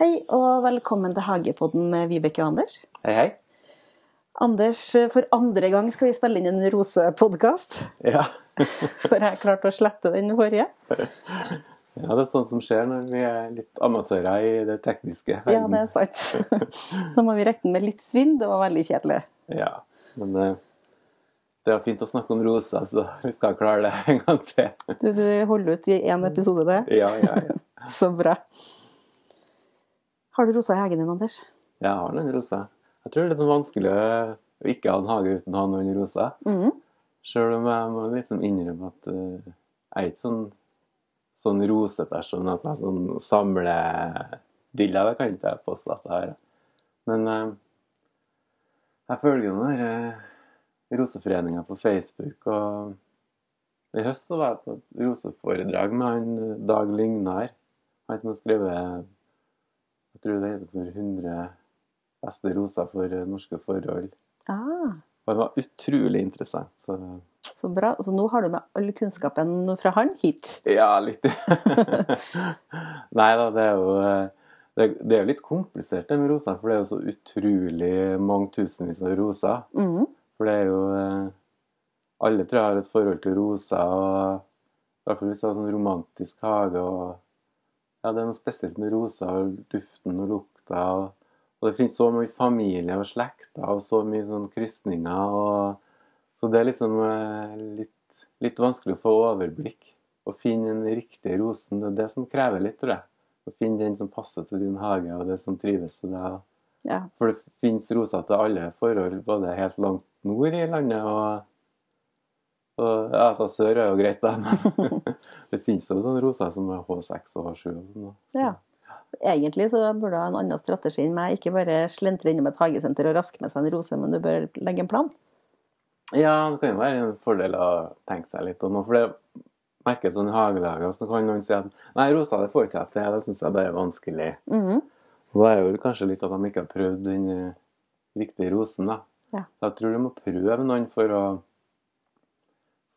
Hei og velkommen til Hagepodden med Vibeke og Anders. Hei, hei. Anders, for andre gang skal vi spille inn en rosepodkast. Ja. For jeg klarte å slette den forrige. ja, det er sånt som skjer når vi er litt amatører i det tekniske. Ja, det er sant. Da må vi regne med litt svinn. Det var veldig kjedelig. Ja, men eh, det var fint å snakke om roser, så vi skal klare det en gang til. Du, du holder ut i én episode, det. Ja, ja, ja. Så bra. Har du rosa i hagen din, Anders? Jeg har noen roser. Jeg tror det er litt vanskelig å ikke ha en hage uten å ha noen roser. Mm. Sjøl om jeg må liksom innrømme at uh, jeg er ikke sånn, sånn roseperson at jeg sånn samler dilla. Det kan ikke jeg påstå at jeg har. Men uh, jeg følger jo den der eh, roseforeninga på Facebook, og i høst så var jeg på et roseforedrag med han eh, Dag Lygnar. Han som har skrevet jeg tror det heter for 100 beste roser for eh, norske forhold. Ah, Og det var utrolig interessant. Så så bra. Så nå har du med all kunnskapen fra han hit. ja, litt Nei da, det er jo eh, det, det er jo litt komplisert det med roser, for det er jo så utrolig mange tusenvis av roser. Mhm. For det er jo eh, Alle tror jeg har et forhold til roser, og i hvert fall hvis du har sånn romantisk hage og Ja, det er noe spesielt med roser, og duften og lukta. Og, og det finnes så mye familie og slekter og så mye sånn krysninger. og Så det er liksom eh, litt, litt vanskelig å få overblikk. Å finne den riktige rosen, det er det som krever litt, tror jeg. Å finne den som passer til din hage, og det som trives til deg. Ja. for det finnes roser til alle forhold, både helt langt nord i landet og, og ja, altså Sør er jo greit, da. Men det finnes jo sånne roser som er H6 og H7 og sånn. da. Så- ja. Egentlig så burde du ha en annen strategi enn meg. Ikke bare slentre innom et hagesenter og raske med seg en rose, men du bør legge en plan. Ja, det kan jo være en fordel å tenke seg litt om. For det merker sånn i hagelaget, så kan noen si at nei, rosa det får ikke jeg til, det syns jeg bare er vanskelig. Mhm. Og det er jo kanskje litt at de ikke har prøvd den eh, riktige rosen, da. Ja. Jeg tror du må prøve noen for å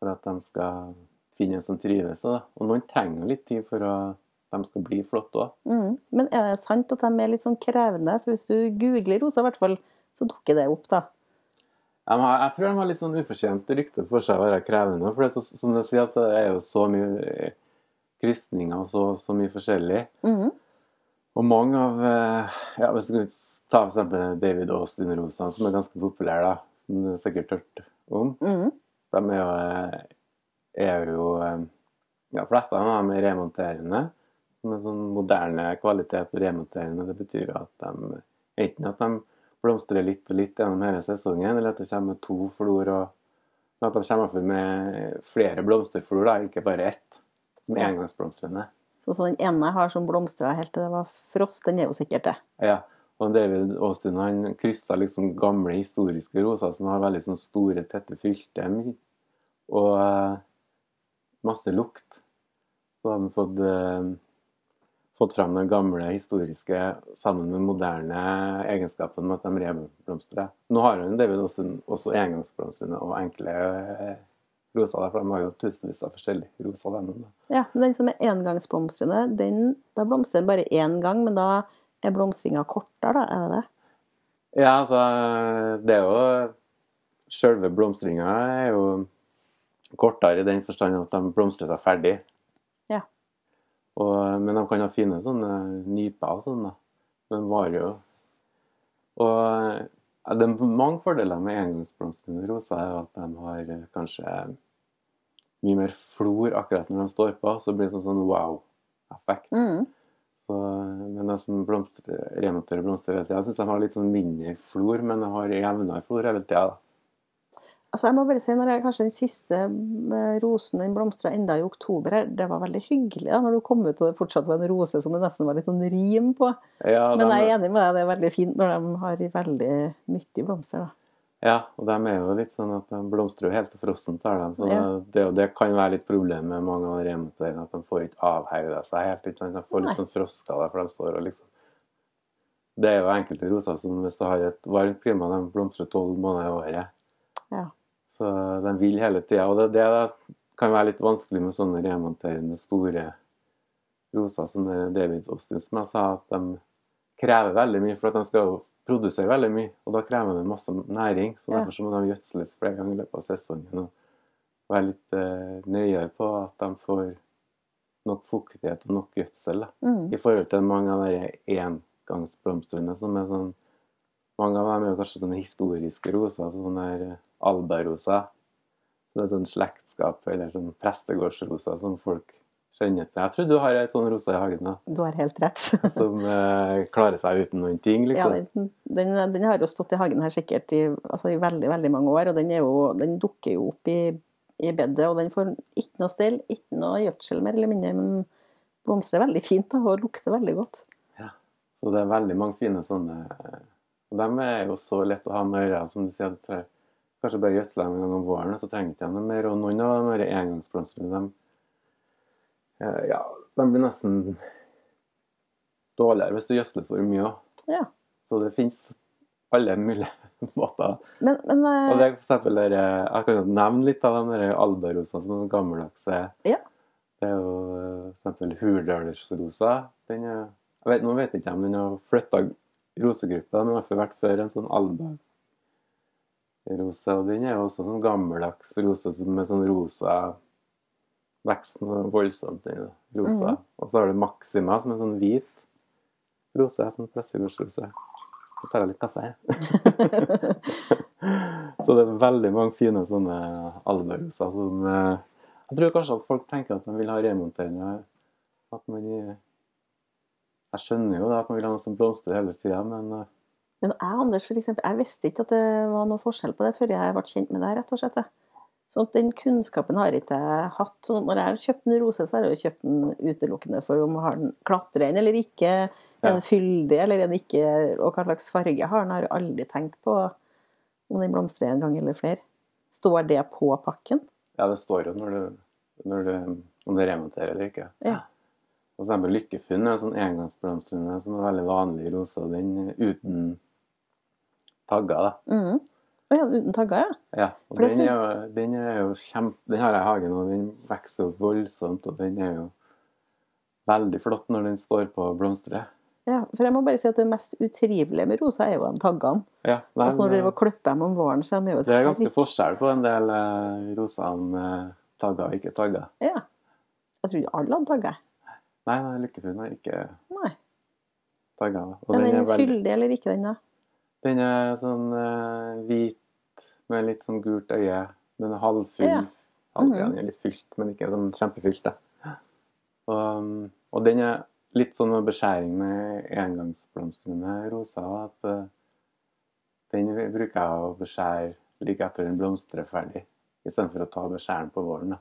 for at de skal finne en som trives. Da. Og noen trenger litt tid for at de skal bli flotte òg. Mm. Men er det sant at de er litt sånn krevende? For hvis du googler rosa, i hvert fall, så dukker det opp, da. Jeg tror de har litt sånn ufortjent rykte for seg å være krevende. For det så, som du sier, så er jo så mye eh, krysninger og så, så mye forskjellig. Mm. Og mange av eh, ja, Hvis vi ta eksempel David Austin Rosan, som er ganske populære, da, som du sikkert hørt om. Mm. De er jo, eh, er jo eh, ja, fleste av dem er remonterende. Med sånn moderne kvalitet og remonterende. Det betyr at de enten at de blomstrer litt og litt gjennom hele sesongen, eller at det kommer to flor og at de kommer med flere blomsterflor, da, ikke bare ett. Som engangsblomstrende. Så, så den ene har som blomstra helt til det var frost, den er jo sikkert det. Ja, og David Austin han kryssa liksom gamle historiske roser som har veldig sånn store, tette fylter og eh, masse lukt. Så har han fått, eh, fått fram den gamle historiske sammen med moderne egenskapen med at de reblomstrer. Nå har han David Austin også engangsblomstrende og enkle eh, roser, der, for de har jo tusenvis av forskjellige roser. da. Ja, Den som er engangsblomstrende, den, da blomstrer den bare én gang, men da er blomstringa kortere, da? Er det det? Ja, altså Det er jo Selve blomstringa er jo kortere i den forstand at de blomstrer seg ferdig. Ja. Og, men de kan ha fine sånne nyper og sånn, da. Men varer jo. Og ja, det er mange fordeler med engangsblomstrende roser. er at de har eh, kanskje mye mer flor akkurat når de står på, så blir det sånn, sånn wow-effekt. Mhm. Så, men det som blomster, blomster hele tida, syns de har litt sånn mindre flor, men de har jevnere flor hele tida. Altså, jeg må bare si, når jeg, kanskje den siste eh, rosen den blomstra enda i oktober, det var veldig hyggelig da, når du kom ut og det fortsatt var en rose som det nesten var litt sånn rim på. Ja, Men jeg er enig med deg, det er veldig fint når de har veldig mye blomster. da. Ja, og de er jo litt sånn at de blomstrer jo helt frossent. tar de, Så Ja. det, det kan være litt problem med mange av de remonterende, at de får ikke avhauga seg helt. Ikke sant? De får Nei. litt sånn frostskader, for de står og liksom Det er jo enkelte roser som hvis det har et varmt klima, de blomstrer tolv måneder i året. Ja. Så de vil hele tida. Og det, det er kan være litt vanskelig med sånne remonterende store roser som David Austin, som jeg sa, at de krever veldig mye, for at de skal jo produsere veldig mye. Og da krever det masse næring, så derfor så må de gjødsles flere ganger i løpet av sesongen. Og være litt eh, nøyere på at de får nok fuktighet og nok gjødsel. Mm. I forhold til mange av de engangsblomstene som er sånn Mange av dem er jo kanskje sånne historiske roser, sånne der eh, albaroser. Så det er sånn slektskap eller sånn prestegårdsroser som folk kjenner til. Jeg tror du har ei sånn rose i hagen da, Du har helt rett. som eh, klarer seg uten noen ting, Ja, liksom. den, den, den har jo stått i hagen her sikkert i, altså i veldig veldig mange år, og den, jo, den dukker jo opp i, i bedet. Og den får ikke noe stell, ikke noe gjødsel mer eller mindre, men blomstrer veldig fint da, og lukter veldig godt. Ja, Så det er veldig mange fine sånne Og de er jo så lett å ha med å som du sier. Kanskje bare gjødsle dem en gang om våren, og så trenger ikke de noe mer. Og noen av de her engangsblomstene, de, eh, ja, de blir nesten dårligere hvis du gjødsler for mye òg. Ja. Så det fins alle mulige måter. Men, men eh, Og det er for eksempel der, eh, Jeg kan jo nevne litt av de der albarosene som er gammeldagse. Ja. Det er jo eh, for eksempel Hurdalsrosa. Den er jeg vet, Nå vet jeg ikke om den har flytta rosegruppa, men den har vært før en sånn albarose. Og den er jo også sånn gammeldags rose med sånn rosa Veksten er voldsomt, i rosa. Mm. Og så har du Maxima, som er sånn hvit rose. Sånn prestegårdsrose. Så tar jeg litt kaffe her. så det er veldig mange fine sånne albaroser som eh, Jeg tror kanskje at folk tenker at de vil ha remonterende. At man Jeg skjønner jo da at man vil ha noe som blomstrer hele tida, men eh, Men jeg, Anders, for eksempel, jeg visste ikke at det var noe forskjell på det før jeg ble kjent med det, rett og slett. Sånn at Den kunnskapen har ikke jeg hatt. Så når jeg har kjøpt en rose, så har jeg jo kjøpt den utelukkende for om har den klatrer den eller ikke, er Ja. den fyldig eller er den ikke, og hva slags farge har den. Har jeg aldri tenkt på om den blomstrer en gang eller flere. Står det på pakken? ja, det står jo når du, når du om det remonterer eller ikke. Ja. For eksempel Lykkefunn er en sånn engangsblomstrende som er veldig vanlig i rosa. Den er uten tagger, da. Mhm. Å ja, uten tagger, ja. Ja, og den, synes... er den er jo kjempe... Den har jeg i hagen, og den vokser jo voldsomt, og den er jo veldig flott når den står på og blomstrer. ja. For jeg må bare si at det mest utrivelige med rosa er jo de taggene. Ja, nei, Altså når dere klipper dem om våren, så er de jo et det er ganske forskjell på en del uh, roser med tagger og ikke tagger. Ja. Jeg trodde alle hadde tagger. Nei, nei, Lykkefunn har ikke Nei. tagger. Og den den er, veldig, fyldig eller ikke, den da? Den er sånn eh, hvit med litt sånn gult øye. Den er halvfull. Ja. Mm -hmm. den er litt fylt, men ikke sånn kjempefylt. Og, og den er litt sånn med beskjæring med engangsblomstrende roser. At uh, den bruker jeg å beskjære like etter den blomstrer ferdig, istedenfor å ta beskjæren på våren. Da.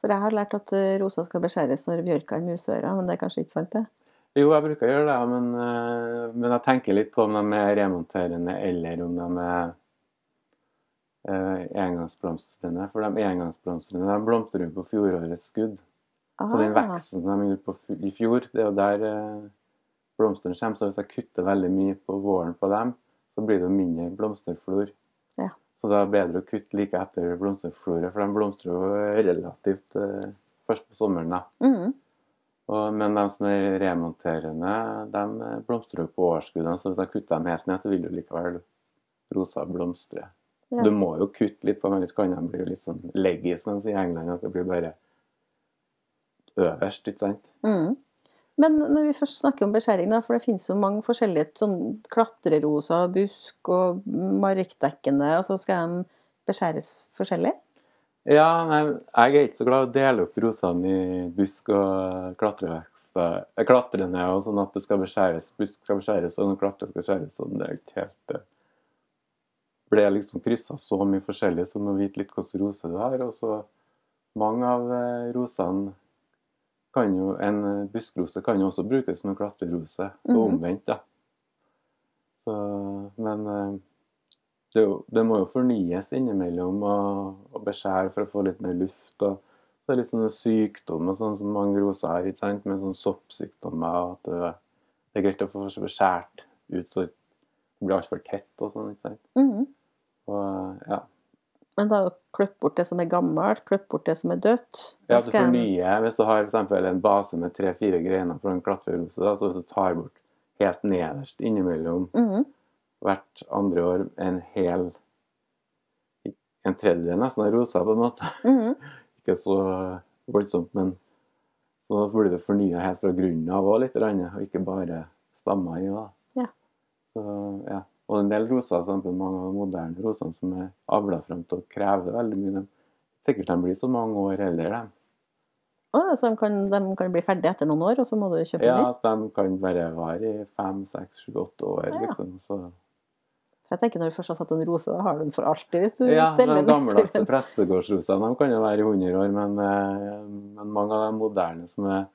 For jeg har lært at eh, rosa skal beskjæres når bjørka er musøra, men det er kanskje ikke sant, det? Jo, jeg bruker å gjøre det, men, eh, men jeg tenker litt på om de er remonterende eller om de er eh, engangsblomstrende. For de engangsblomstrende de blomstrer jo på fjorårets skudd. Så den Ah, veksten de gjorde på, i fjor, det er jo der eh, blomstene kommer. Så hvis jeg kutter veldig mye på våren på dem, så blir det jo mindre blomsterflor. Ja. Så det er bedre å kutte like etter blomsterfloret, for de blomstrer jo relativt først på sommeren. da. mhm. Og, men de som er remonterende, de eh, blomstrer jo på årsskuddene. Så hvis jeg kutter dem helt ned, så vil jo likevel rosa blomstre. Ja. Du må jo kutte litt på dem, ellers kan de bli litt sånn leggy, som de sier i England. At det blir bare øverst, ikke sant? Mm. Men når vi først snakker om beskjæring, for det finnes jo mange forskjellige sånn klatrerosa, busk og markdekkende, og så skal de beskjæres forskjellig? Ja, nei, jeg er ikke så glad i å dele opp rosene i busk og klatrevekster. eh, Klatrende og sånn at det skal beskjæres. Busk skal beskjæres og klatre skal skjæres sånn. Det er ikke helt det. Ble liksom kryssa så mye forskjellig som å vite litt hvilken rose du har. Og så mange av eh, rosene kan jo En eh, buskrose kan jo også brukes som en klatrerose, og Mhm. omvendt, da. Så, men eh, det, jo, det må jo fornyes innimellom og, og beskjære for å få litt mer luft. og Det er litt sånne sykdommer sånn som mange roser har, ikke sant? med sånn soppsykdommer. At det, det er greit å få beskjært ut så det blir altfor tett og sånn. ikke sant? Mhm. Og ja, Men da klipp bort det som er gammelt, klipp bort det som er dødt. Ja, du fornyer Hvis du har f.eks. en base med tre-fire greiner fra en klatrerose, så hvis du tar bort helt nederst innimellom Mhm. Hvert andre år en hel En tredjedel nesten av rosa, på en måte. Mhm. Ikke så voldsomt, men så blir det fornya helt fra grunnen av òg litt, og ikke bare stammer i. da. Ja. Så, ja. Og en del roser, eksempel mange av de moderne rosene som er avla frem til å kreve veldig mye, sikkert de blir så mange år eldre, de. Å, så de kan, de kan bli ferdige etter noen år, og så må du kjøpe Ja, en ny? Ja, de kan bare vare i fem, seks, sju, åtte år, Ja. liksom. Så, For jeg tenker Når du først har satt en rose, da har du den for alltid. hvis du ja, steller den Ja, til gamle prestegårdsrosene de kan jo være i 100 år, men, eh, men mange av de moderne som er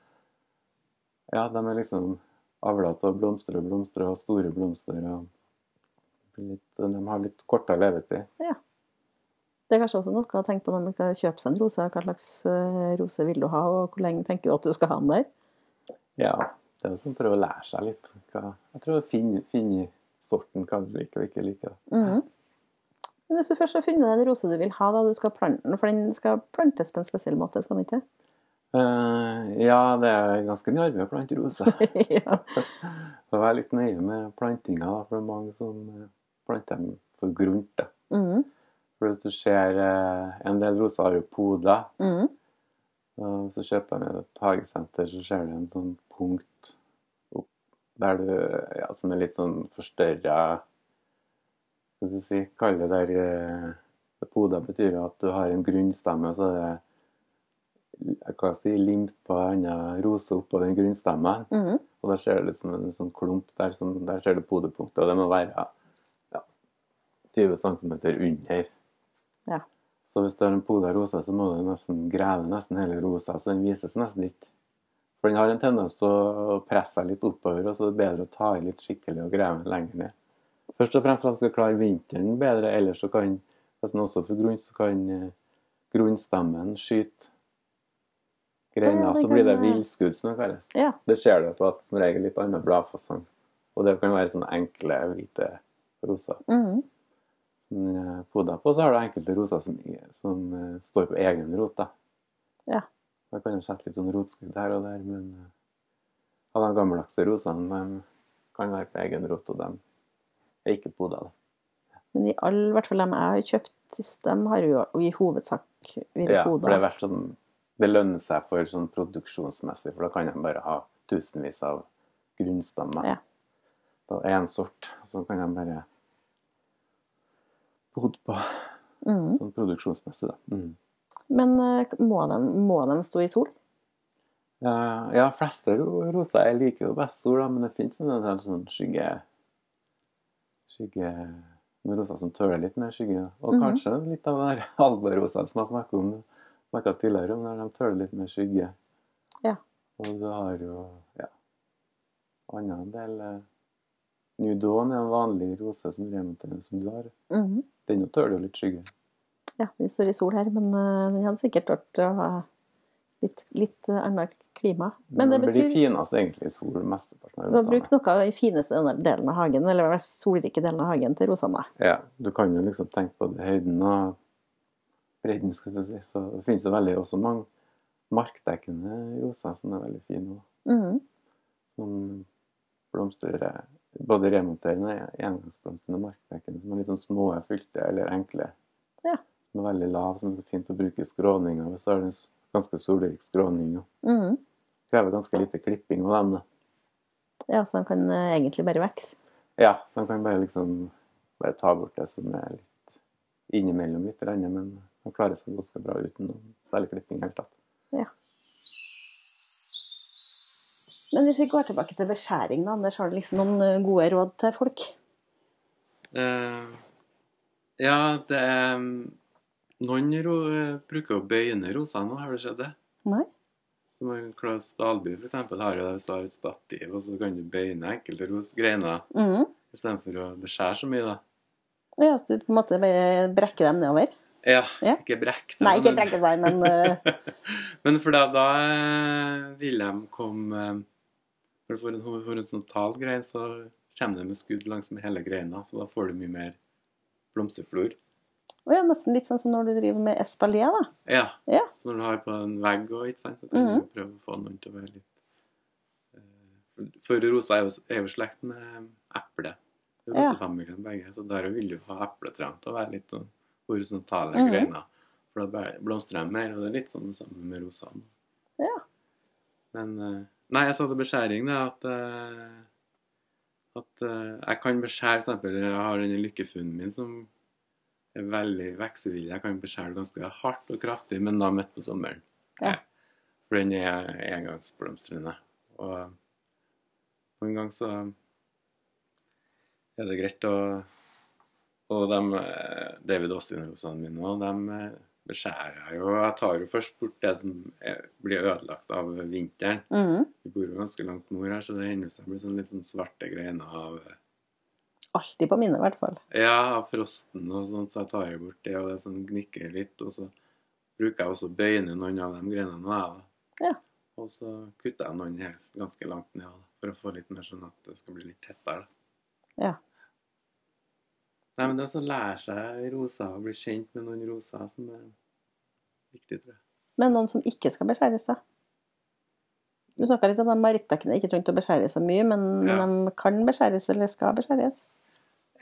Ja, de er liksom avla til å blomstre og blomstre og store blomster. og litt, De har litt kortere levetid. Det er kanskje også noe å tenke på når man skal kjøpe seg en rose. Hva slags eh, rose vil du ha, og hvor lenge tenker du at du skal ha den der? Ja, det er jo som å prøve å lære seg litt. Jeg tror å finne, finne sorten kan liker og ikke like. Mm. Men hvis du først har funnet den en rose du vil ha, da du skal plante den, for den skal plantes på en spesiell måte, skal den ikke? Uh, ja, det er ganske mye arbeid å plante roser. ja. Så vær litt nøye med plantinga, da, for det er mange som eh, planter dem for grunt. Da. Mhm. For hvis du ser eh, En del roser har jo poder. Mm. Så kjøper jeg et hagesenter, så ser du en sånn punkt der du Ja, som er litt sånn forstørra Hva skal vi si Kall det der Poda betyr at du har en grunnstemme, og så er det hva skal jeg si, limt på en annen rose oppå den grunnstemmen. -hmm. Og der ser du liksom en sånn klump der, som, der ser du podepunktet, og det må være ja, 20 cm under. Ja. Så hvis du har en poda rosa, så må du nesten grave nesten hele rosa, så den vises nesten ikke. For den har en tendens til å presse seg litt oppover, og så er det bedre å ta i litt skikkelig og grave lenger ned. Først og fremst for at den skal klare vinteren bedre, ellers så kan, hvis den også får grunn, så kan eh, grunnstammen skyte greina, så blir det kan- villskudd, som det kalles. ja. Det ser du på at som regel litt annen bladfasong. Og det kan være sånne enkle, hvite roser. Mm. er poda på. Så har du enkelte roser som, som eh, står på egen rot. da. Ja. Da kan du sette litt sånn rotskudd her og der, men eh, av de gammeldagse rosene de kan være på egen rot, og de er ikke poda. Men i all, hvert fall de jeg har kjøpt, de har jo i hovedsak vært Ja, for det, poda. er vært sånn, det lønner seg for sånn produksjonsmessig, for da kan de bare ha tusenvis av grunnstammer. Ja. Da er en sort, så kan de bare bodd på Mm. sånn produksjonsmessig. da. Mm. Men eh, må de, må de stå i sol? Ja, ja, fleste ro- roser jeg liker jo best sol, men det finnes en del sånn skygge skygge noen roser som tåler litt mer skygge. Og Og -hmm. kanskje litt av den albarosa som jeg snakka om snakka tidligere om, når de tåler litt mer skygge. Ja. Og du har jo ja, annen del New Dawn er en vanlig rose som som du har. Mhm. Den tøler jo litt skygge. Ja, vi står i sol her, men vi hadde sikkert vært å ha litt, litt eh, annet klima. Men det det blir betyr finest egentlig sol mesteparten av rosene. brukt noe av den fineste delen- av hagen, eller den solrike delen av hagen til rosene. Ja, du kan jo liksom tenke på høyden og bredden, skal du si. Så det finnes jo veldig også mange markdekkende roser som er veldig fine. også. Mhm. Som blomstrer både remonterende og og markdekkende, som er litt sånn små, fylte eller enkle. Ja. Som er veldig lav, som er fint å bruke i skråninga hvis du har en ganske solrik skråning. Mhm. Krever ganske lite klipping av dem. Ja, så de kan eh, egentlig bare vokse. Ja, de kan bare liksom bare ta bort det som er litt innimellom litt, men de klarer seg ganske bra uten noe særlig klipping i det hele tatt. Men hvis vi går tilbake til beskjæring, da, Anders, har du liksom noen eh, gode råd til folk? Uh, ja, det er Noen ro, bruker å bøyne nå, har du sett det? Nei? Som Claes Dalby eksempel har jo det hvis du har et stativ, og så kan du bøyne enkelte rosgreiner Mhm. istedenfor å beskjære så mye, da. Ja, så du på en måte bare brekker dem nedover? Ja, Ja. ikke brekk dem. Nei, ikke brekk dem, men eh, Men for da, da eh, vil de komme For du får en hor- horisontal grein, så kommer det med skudd langs med hele greina, så da får du mye mer blomsterflor. Og ja, nesten litt sånn som når du driver med espalier, da. Ja. Ja. Så når du har på en vegg òg, ikke sant, så kan Mhm. du prøve å få noen til å være litt eh, For rosa er jo, er jo slekt med eple. Rosefamilien begge, så der vil du ha epletrærne til å være litt sånn horisontale Mhm. greiner. For da blomstrer de mer, og det er litt sånn det samme med rosene. Ja. Men eh, Nei, jeg sa til beskjæring det at eh, at jeg kan beskjære for eksempel, Jeg har denne lykkefunnen min som er veldig veksevillig. Jeg kan beskjære ganske hardt og kraftig, men da midt på sommeren. Ja. For den er engangsblomstrende. Og en gang så er det greit å Og de, David Austin-rosene mine òg, de beskjærer jeg jo. Jeg tar jo først bort det som er, blir ødelagt av vinteren. Mhm. Vi bor jo ganske langt nord her, så det hender seg blir sånn litt sånn svarte greiner av Alltid på mine, i hvert fall. ja, frosten og sånt, så jeg tar jo bort det, og det sånn gnikker litt. Og så bruker jeg også å bøyne noen av de da. Ja. Og så kutter jeg noen helt ganske langt ned, da, for å få litt mer sånn at det skal bli litt tettere. Ja. Nei, men det er å lære seg roser og bli kjent med noen roser som er viktig, tror jeg. Men noen som ikke skal beskjæres, da? Du snakka litt om at markdekkene ikke trengte å beskjæres så mye, men Ja. de kan beskjæres eller skal beskjæres.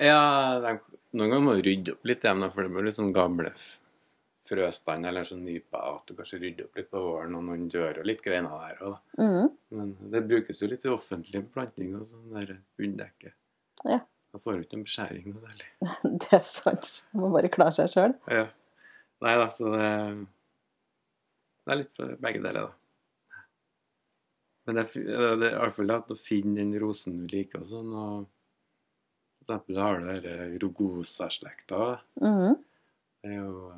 Ja, de, noen ganger må du rydde opp litt hjemme, for det blir litt sånn gamle f- frøstand eller sånn nypa at du kanskje rydder opp litt på våren, og noen dør og litt greiner der òg, da. Mm. Men det brukes jo litt i offentlig planting og sånn der bunndekke. Ja. Da får du ikke noen beskjæring noe særlig. Det er sant. Man må bare klare seg sjøl. Ja. Nei da, så det, det er litt på begge deler, da. Men det, er iallfall det at å finne den rosen du liker og sånn, og eksempel har du denne Rogosa-slekta. Mm -hmm. Det er jo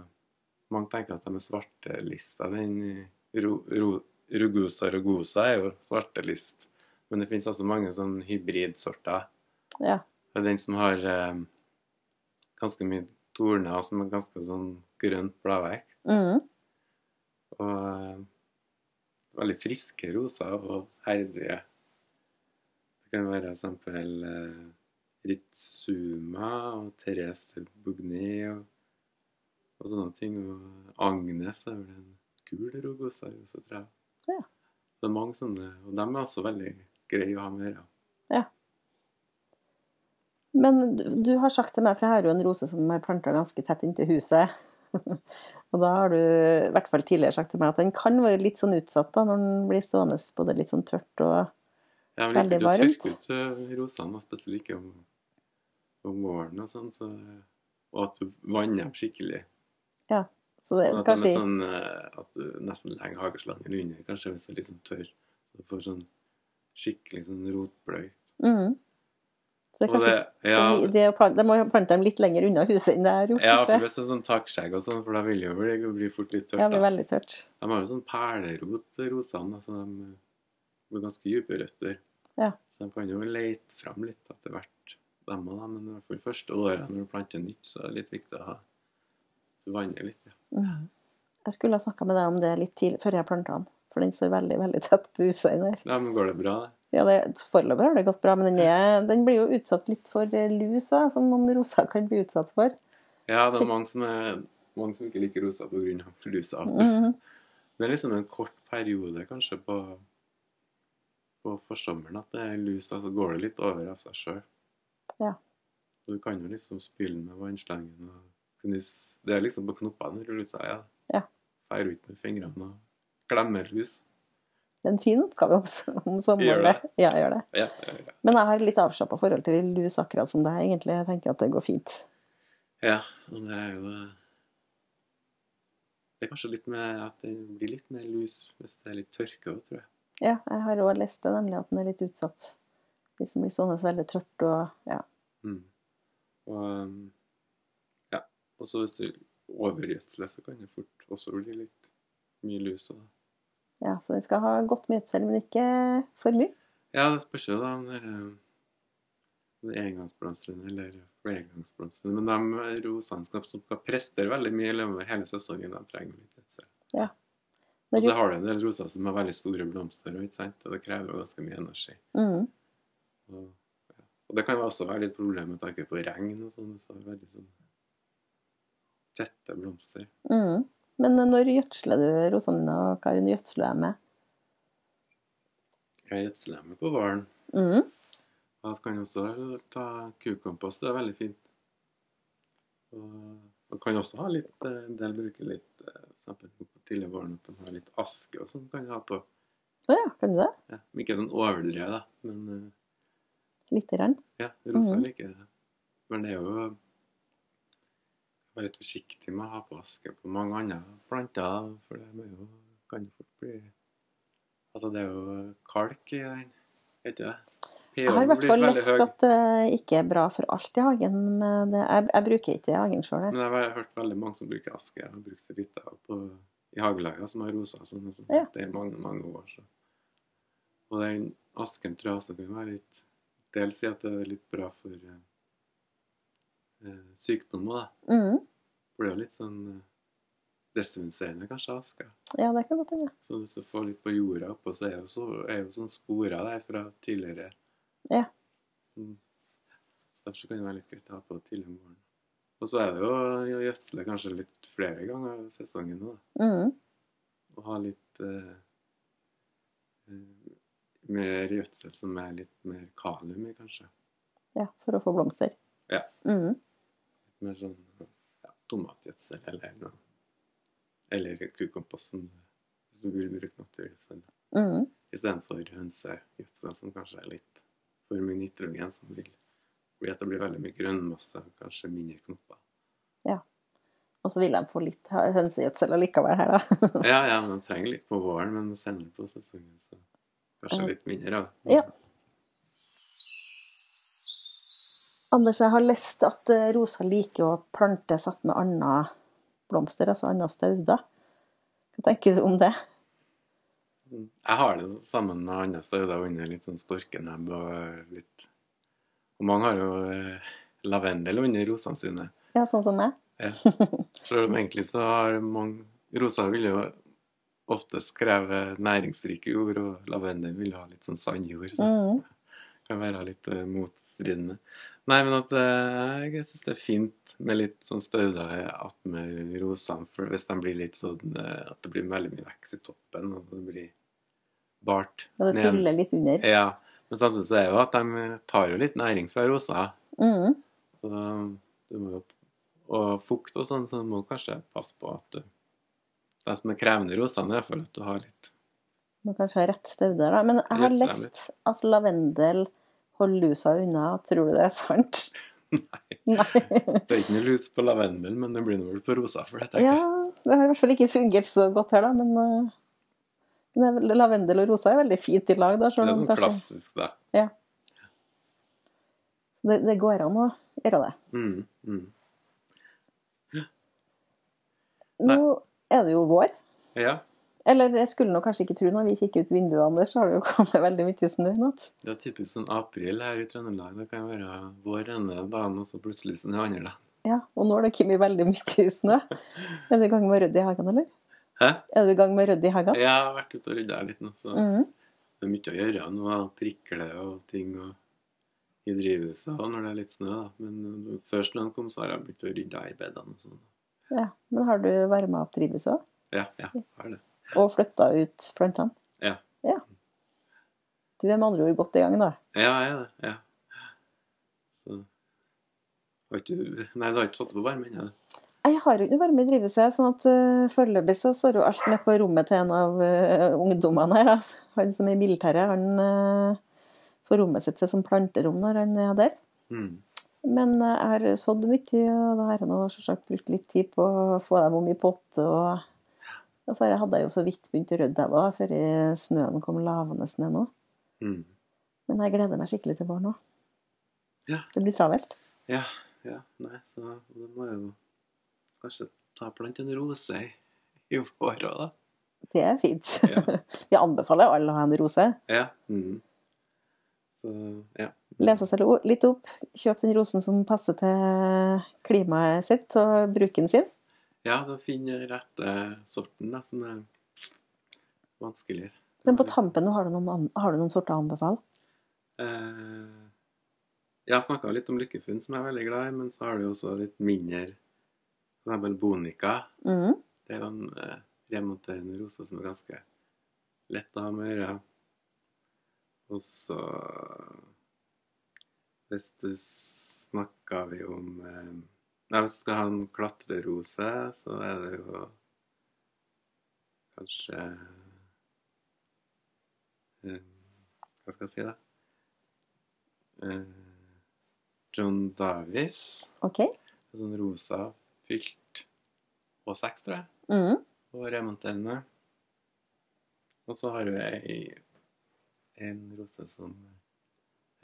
Mange tenker at de er svartelista. Den ro, ro, Rugosa rugosa er jo svartelist. Men det finnes altså mange sånn hybridsorter. Ja. Det er den som har eh, ganske mye torner, og som er ganske sånn grønt bladverk. Mhm. Og eh, veldig friske roser og herdige. Det kan være eksempel eh, Ritsuma og Therese Bugné og, og sånne ting. Og Agnes er vel en gul rogosa rose, tror jeg. Ja. Det er mange sånne, og de er også veldig greie å ha med Ja. ja. Men du, du har sagt til meg, for jeg har jo en rose som er planta ganske tett inntil huset. og da har du i hvert fall tidligere sagt til meg at den kan være litt sånn utsatt da, når den blir stående både litt sånn tørt og vil Veldig varmt. tørke ut eh, rosene, spesielt ikke om, om våren og sånn. Så, og at du vanner dem skikkelig. Ja, Så det Sånn er de kanskje er sånn eh, at du nesten legger hageslangen under, kanskje hvis det er sånn tørr. Så du får sånn skikkelig sånn rotbløy. Mhm. Så det er kanskje det, ja, det, det å plante, de må plante dem litt lenger unna huset enn det er gjort, ja, for hvis det er sånn takskjegg og sånn, for da vil jo bli, bli fort litt tørt. Ja, det blir veldig tørt. De har jo sånn perlerot, rosene. Altså de har ganske dype røtter. Ja. Så de kan jo lete fram litt etter hvert, dem av dem. Men for det første året når du planter nytt, så er det litt viktig å ha Du vanner litt, ja. Jeg skulle ha snakka med deg om det litt tidlig, før jeg planta den. For den står veldig veldig tett på huset inn der. Ja, men går det bra, det? Ja, det, Foreløpig har det gått bra, men den, er, den blir jo utsatt litt for lus da, som noen roser kan bli utsatt for. Ja, det er mange som, er, mange som ikke liker rosa pga. lusa. Mhm. Det er liksom en kort periode kanskje på, på forsommeren at det er lus, da så går det litt over av seg sjøl. Ja. Du kan jo liksom spille med vannslangen og Det er liksom på knoppene når lusa er. Ja. Feier ut med fingrene og glemmer lus. Det er en fin oppgave om, om sommeren. Gjør det? det. Ja, gjør det. Ja, ja, ja. Men jeg har litt avslappa forhold til lus akkurat som deg, egentlig. Jeg tenker at det går fint. ja, og det er jo Det er kanskje litt med at det blir litt mer lus hvis det er litt tørke òg, tror jeg. Ja, jeg har òg lest det, nemlig at den er litt utsatt. Hvis som blir stående så veldig tørt og ja. Mm. Og um, ja, og så hvis du overgjødsler, så kan det fort også bli litt mye lus. Og, ja. Så den skal ha godt med gjødsel, men ikke for mye. ja, det spørs jo da om det er um, om engangsblomstrene eller flergangsblomstrene. Men de rosene som skal prestere veldig mye av hele sesongen, de trenger litt gjødsel. Og så har du en del roser som har veldig store blomster, og, det krever jo ganske mye energi. Mhm. Og, ja. og det kan også være litt problem med tanke på regn og sånn. Så veldig sånn tette blomster. Mm. Men når gjødsler du rosene og hva gjødsler dem med? Jeg gjødsler med på våren. Mm. Så kan jeg også ta kukompost. Det er veldig fint. Og man kan også ha litt eh, En del bruker litt eh, eksempel på tidlig våren at de har litt aske og sånn. kan jeg ha på. Ja, kan du det? Ja, ikke sånn overdrevet, da. Men eh, Lite grann. ja, rosa Mhm. liker det. Men det er jo Være litt forsiktig med å ha på aske på mange andre planter, for det jo, kan jo fort bli Altså, det er jo kalk i den, vet du det? Jeg har i hvert fall lest at det ikke er bra for alt i hagen. Men det. Jeg, jeg bruker ikke det i hagen sjøl. Men jeg har hørt veldig mange som bruker aske. Jeg har brukt på, i hagelaga som har rosa sånn. sånn. Ja. Det er mange, mange år. Så. Og den asken tror jeg også kan være litt Dels si at det er litt bra for eh, eh, sykdommer, da. Mm. For det er jo litt sånn eh, desinfiserende, kanskje, aske. Ja, det kan godt hende. Så hvis du får litt på jorda oppå, så er jo, så, er jo sånn sporer der fra tidligere. Ja. Mm. Så derfor kan det være litt greit å ha på tidlig om morgenen. Og så er det jo å gjødsle kanskje litt flere ganger i sesongen nå, da. Mm. Og ha litt eh, eh, mer gjødsel som er litt mer kalium i, kanskje. Ja, for å få blomster. Ja. Mm. Litt mer sånn ja, tomatgjødsel eller noe. Eller kukompost, hvis du vil bruke naturgjødsel. Mm. Istedenfor hønsegjødsel, som kanskje er litt for mye nitrogen, som vil bli at det blir veldig mye grønnmasse, kanskje mindre knopper. Ja. Og så vil de få litt hønsegjødsel allikevel her, da. Ja, ja, men de trenger litt på våren, men senere på sesongen, så kanskje litt mindre, da. Ja. Anders, jeg har lest at eh, rosa liker å plante satt med andre blomster, altså andre stauder. Hva tenker du om det? Jeg har det sammen med andre stauder under litt sånn storkenebb og litt Og mange har jo eh, lavendel under rosene sine. Ja, sånn som meg? Ja. Selv om egentlig så har mange Rosa vil jo ofte skrevet næringsrike jord, og lavendelen vil ha litt sånn sandjord. Så Mm. det kan være litt eh, motstridende. Nei, men at eh, jeg syns det er fint med litt sånn stauder attmed rosene. For hvis de blir litt sånn eh, At det blir veldig mye vekst i toppen, og det blir bart Og det fyller litt under. Ja. Men samtidig så er det jo at de tar jo litt næring fra rosa. Mm. Så du må jo Og fukt og sånn, så du må kanskje passe på at du De som er krevende rosene, er for at du har litt Må kanskje ha rett stauder, da. Men jeg har lest at lavendel holder lusa unna. Tror du det er sant? Nei. Nei. Det er ikke noe lus på lavendel, men det blir vel på rosa for det. tenker Ja, det har i hvert fall ikke fungert så godt her, da. Men, eh, lavendel og rosa er veldig fint i lag, da. Det er sånn kanskje- klassisk, da. det, det går an å gjøre det. Mm, mm. Nå er det jo vår. Ja. Eller jeg skulle nå kanskje ikke tro når vi kikker ut vinduet, Anders, så har det jo kommet veldig mye snø i natt. Det er typisk sånn april her i Trøndelag. Det kan være vår ene dagen, og så plutselig snø andre dagen. Ja, og nå har det kommet veldig mye snø. Er du i gang med å rydde i hagen, eller? Hæ? Er du i gang med å rydde i hagen? Jeg har vært ute og rydda litt nå, så Mhm. det er mye å gjøre nå. da. Prikle og ting og i drivhuset og når det er litt snø. da. Men først før snøen kom, så har jeg begynt å rydde i bedene og sånn. Ja. Men har du varma opp drivhuset òg? Ja, ja, har det. Og flytta ut plantene? Ja. ja. Du er med andre ord godt i gang, da? Ja, jeg er det. Ja. Så har ikke, Nei, du har ikke satt på varme ennå? du? Jeg har jo ikke varme i drivhuset, sånn at uh, foreløpig så står jo alt nede på rommet til en av uh, ungdommene her. Da. Han som er i militæret, han uh, får rommet sitt som planterom når han er der. Mm. Men uh, jeg har sådd mye, og da har jeg nå selvsagt brukt litt tid på å få dem om i pott. Og, og så hadde jeg jo så vidt begynt å rydde dem før snøen kom lavende ned nå. Mm. Men jeg gleder meg skikkelig til våren nå. Ja. Det blir travelt. Ja, ja. Nei, så da må jeg jo kanskje ta plante en rose i, i vår òg, da. Det er fint. Ja. Vi anbefaler alle å ha en rose. Ja. Mm. Så ja. Lese seg litt opp, kjøp den rosen som passer til klimaet sitt, og bruken sin. Ja, da finner jeg rette sorten, da, som er vanskeligere. Men på tampen, har du noen, har du noen sorter å anbefale? Eh, jeg har snakka litt om Lykkefunn, som jeg er veldig glad i, men så har du også litt mindre F.eks. Bonica. Mhm. Det er en eh, remonterende rose som er ganske lett å ha med å gjøre. Og så Hvis du snakker vi om eh, Nei, hvis du skal ha en klatrerose, så er det jo kanskje eh, Hva skal jeg si, da? Eh, John Davies. OK. En sånn rosa fylt på seks, tror jeg Mm. og remonterende. Og så har du ei en rose som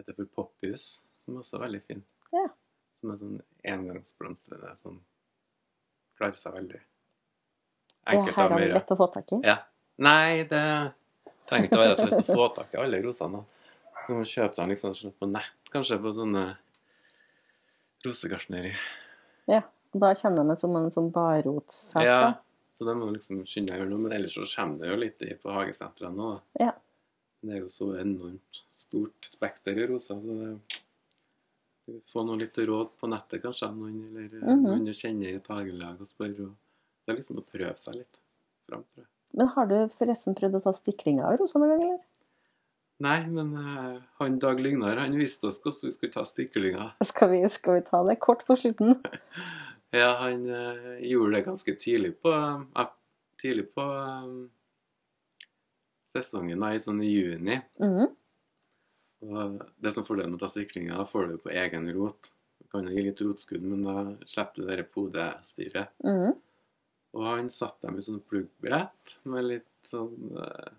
heter for Poppius, som også er veldig fin. Ja. Som er sånn engangsblomstrende som klarer seg veldig Ja, enkelt her å er det lett å få tak i. Ja. Nei, det trenger ikke å være så lett å få tak i alle rosene. Du må kjøpe dem liksom sånn på nett, kanskje, på sånne rosegartneri. Ja. Da kjenner de det som en sånn barrotsak. Ja, så det må du liksom skynde deg å gjøre noe. Men ellers så kommer det jo litt i på hagesentrene da. Ja. Det er jo så enormt stort spekter i roser, så det Få noe litt råd på nettet, kanskje, noen, eller mm -hmm. noen du kjenner i et hagelag, og spørre. Og det er liksom å prøve seg litt fram, tror jeg. Men har du forresten prøvd å ta stiklinger av rosa noen gang, eller? Nei, men uh, han Dag Lygnar han viste oss hvordan vi skulle ta stiklinger. Skal vi, skal vi ta det kort på slutten? Ja, han uh, gjorde det ganske tidlig på uh, Tidlig på sesongen, da, i sånn juni. Mhm. Og det som er fordelen med å ta stiklinga, da får du på egen rot. Du kan jo gi litt rotskudd, men da slipper du det podestyret. Mhm. Og han satte dem i sånn pluggbrett med litt sånn eh,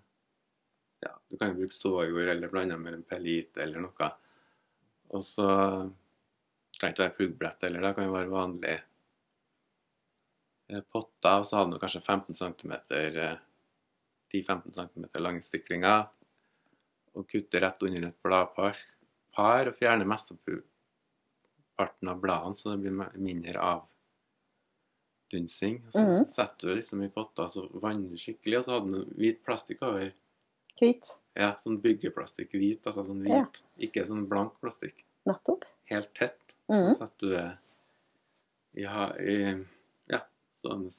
Ja, du kan jo bruke såjord eller blande med en pellit eller noe. Og så trenger ikke være pluggbrett eller det kan jo være vanlig eh, potter. Og så hadde han kanskje 15 cm 10-15 cm lange stiklinger. Og kutte rett under et bladpar par, og fjerne mesteparten av bladene, så det blir mindre avdunsing. Så så -hmm. setter du liksom i potta, så vanner skikkelig, og så hadde du hvit plastikk over. Hvit. Ja, sånn byggeplastikk hvit, altså sånn hvit. Ikke sånn blank plastikk. Nettopp. Helt tett. Mhm. Så setter du det i, ha i ja, stående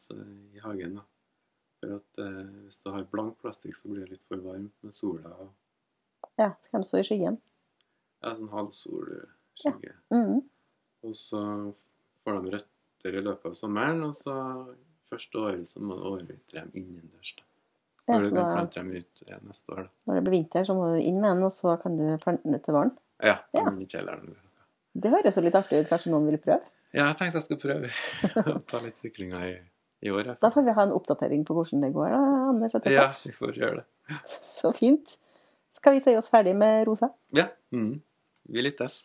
i hagen, da. For at eh, hvis du har blank plastikk, så blir det litt for varmt med sola. Ja, så kan du stå i skyggen. Ja, sånn halvsolskygge. Mhm. Og så får de røtter i løpet av sommeren, og så første året så må du overvintre dem innendørs. da. Ja, Når du kan plante dem ut ja, neste år, da. når det blir vinter, så må du inn med den, og så kan du plante den ut til våren. Ja, Ja. i kjelleren. Det høres jo litt artig ut. Kanskje noen vil prøve? Ja, jeg tenkte jeg skulle prøve å ta litt syklinger i, i år. Da får vi ha en oppdatering på hvordan det går, da, Anders. etter Ja, vi får gjøre det. Så fint. Skal vi si oss ferdig med rosa? Ja. Mm. Vi lyttes.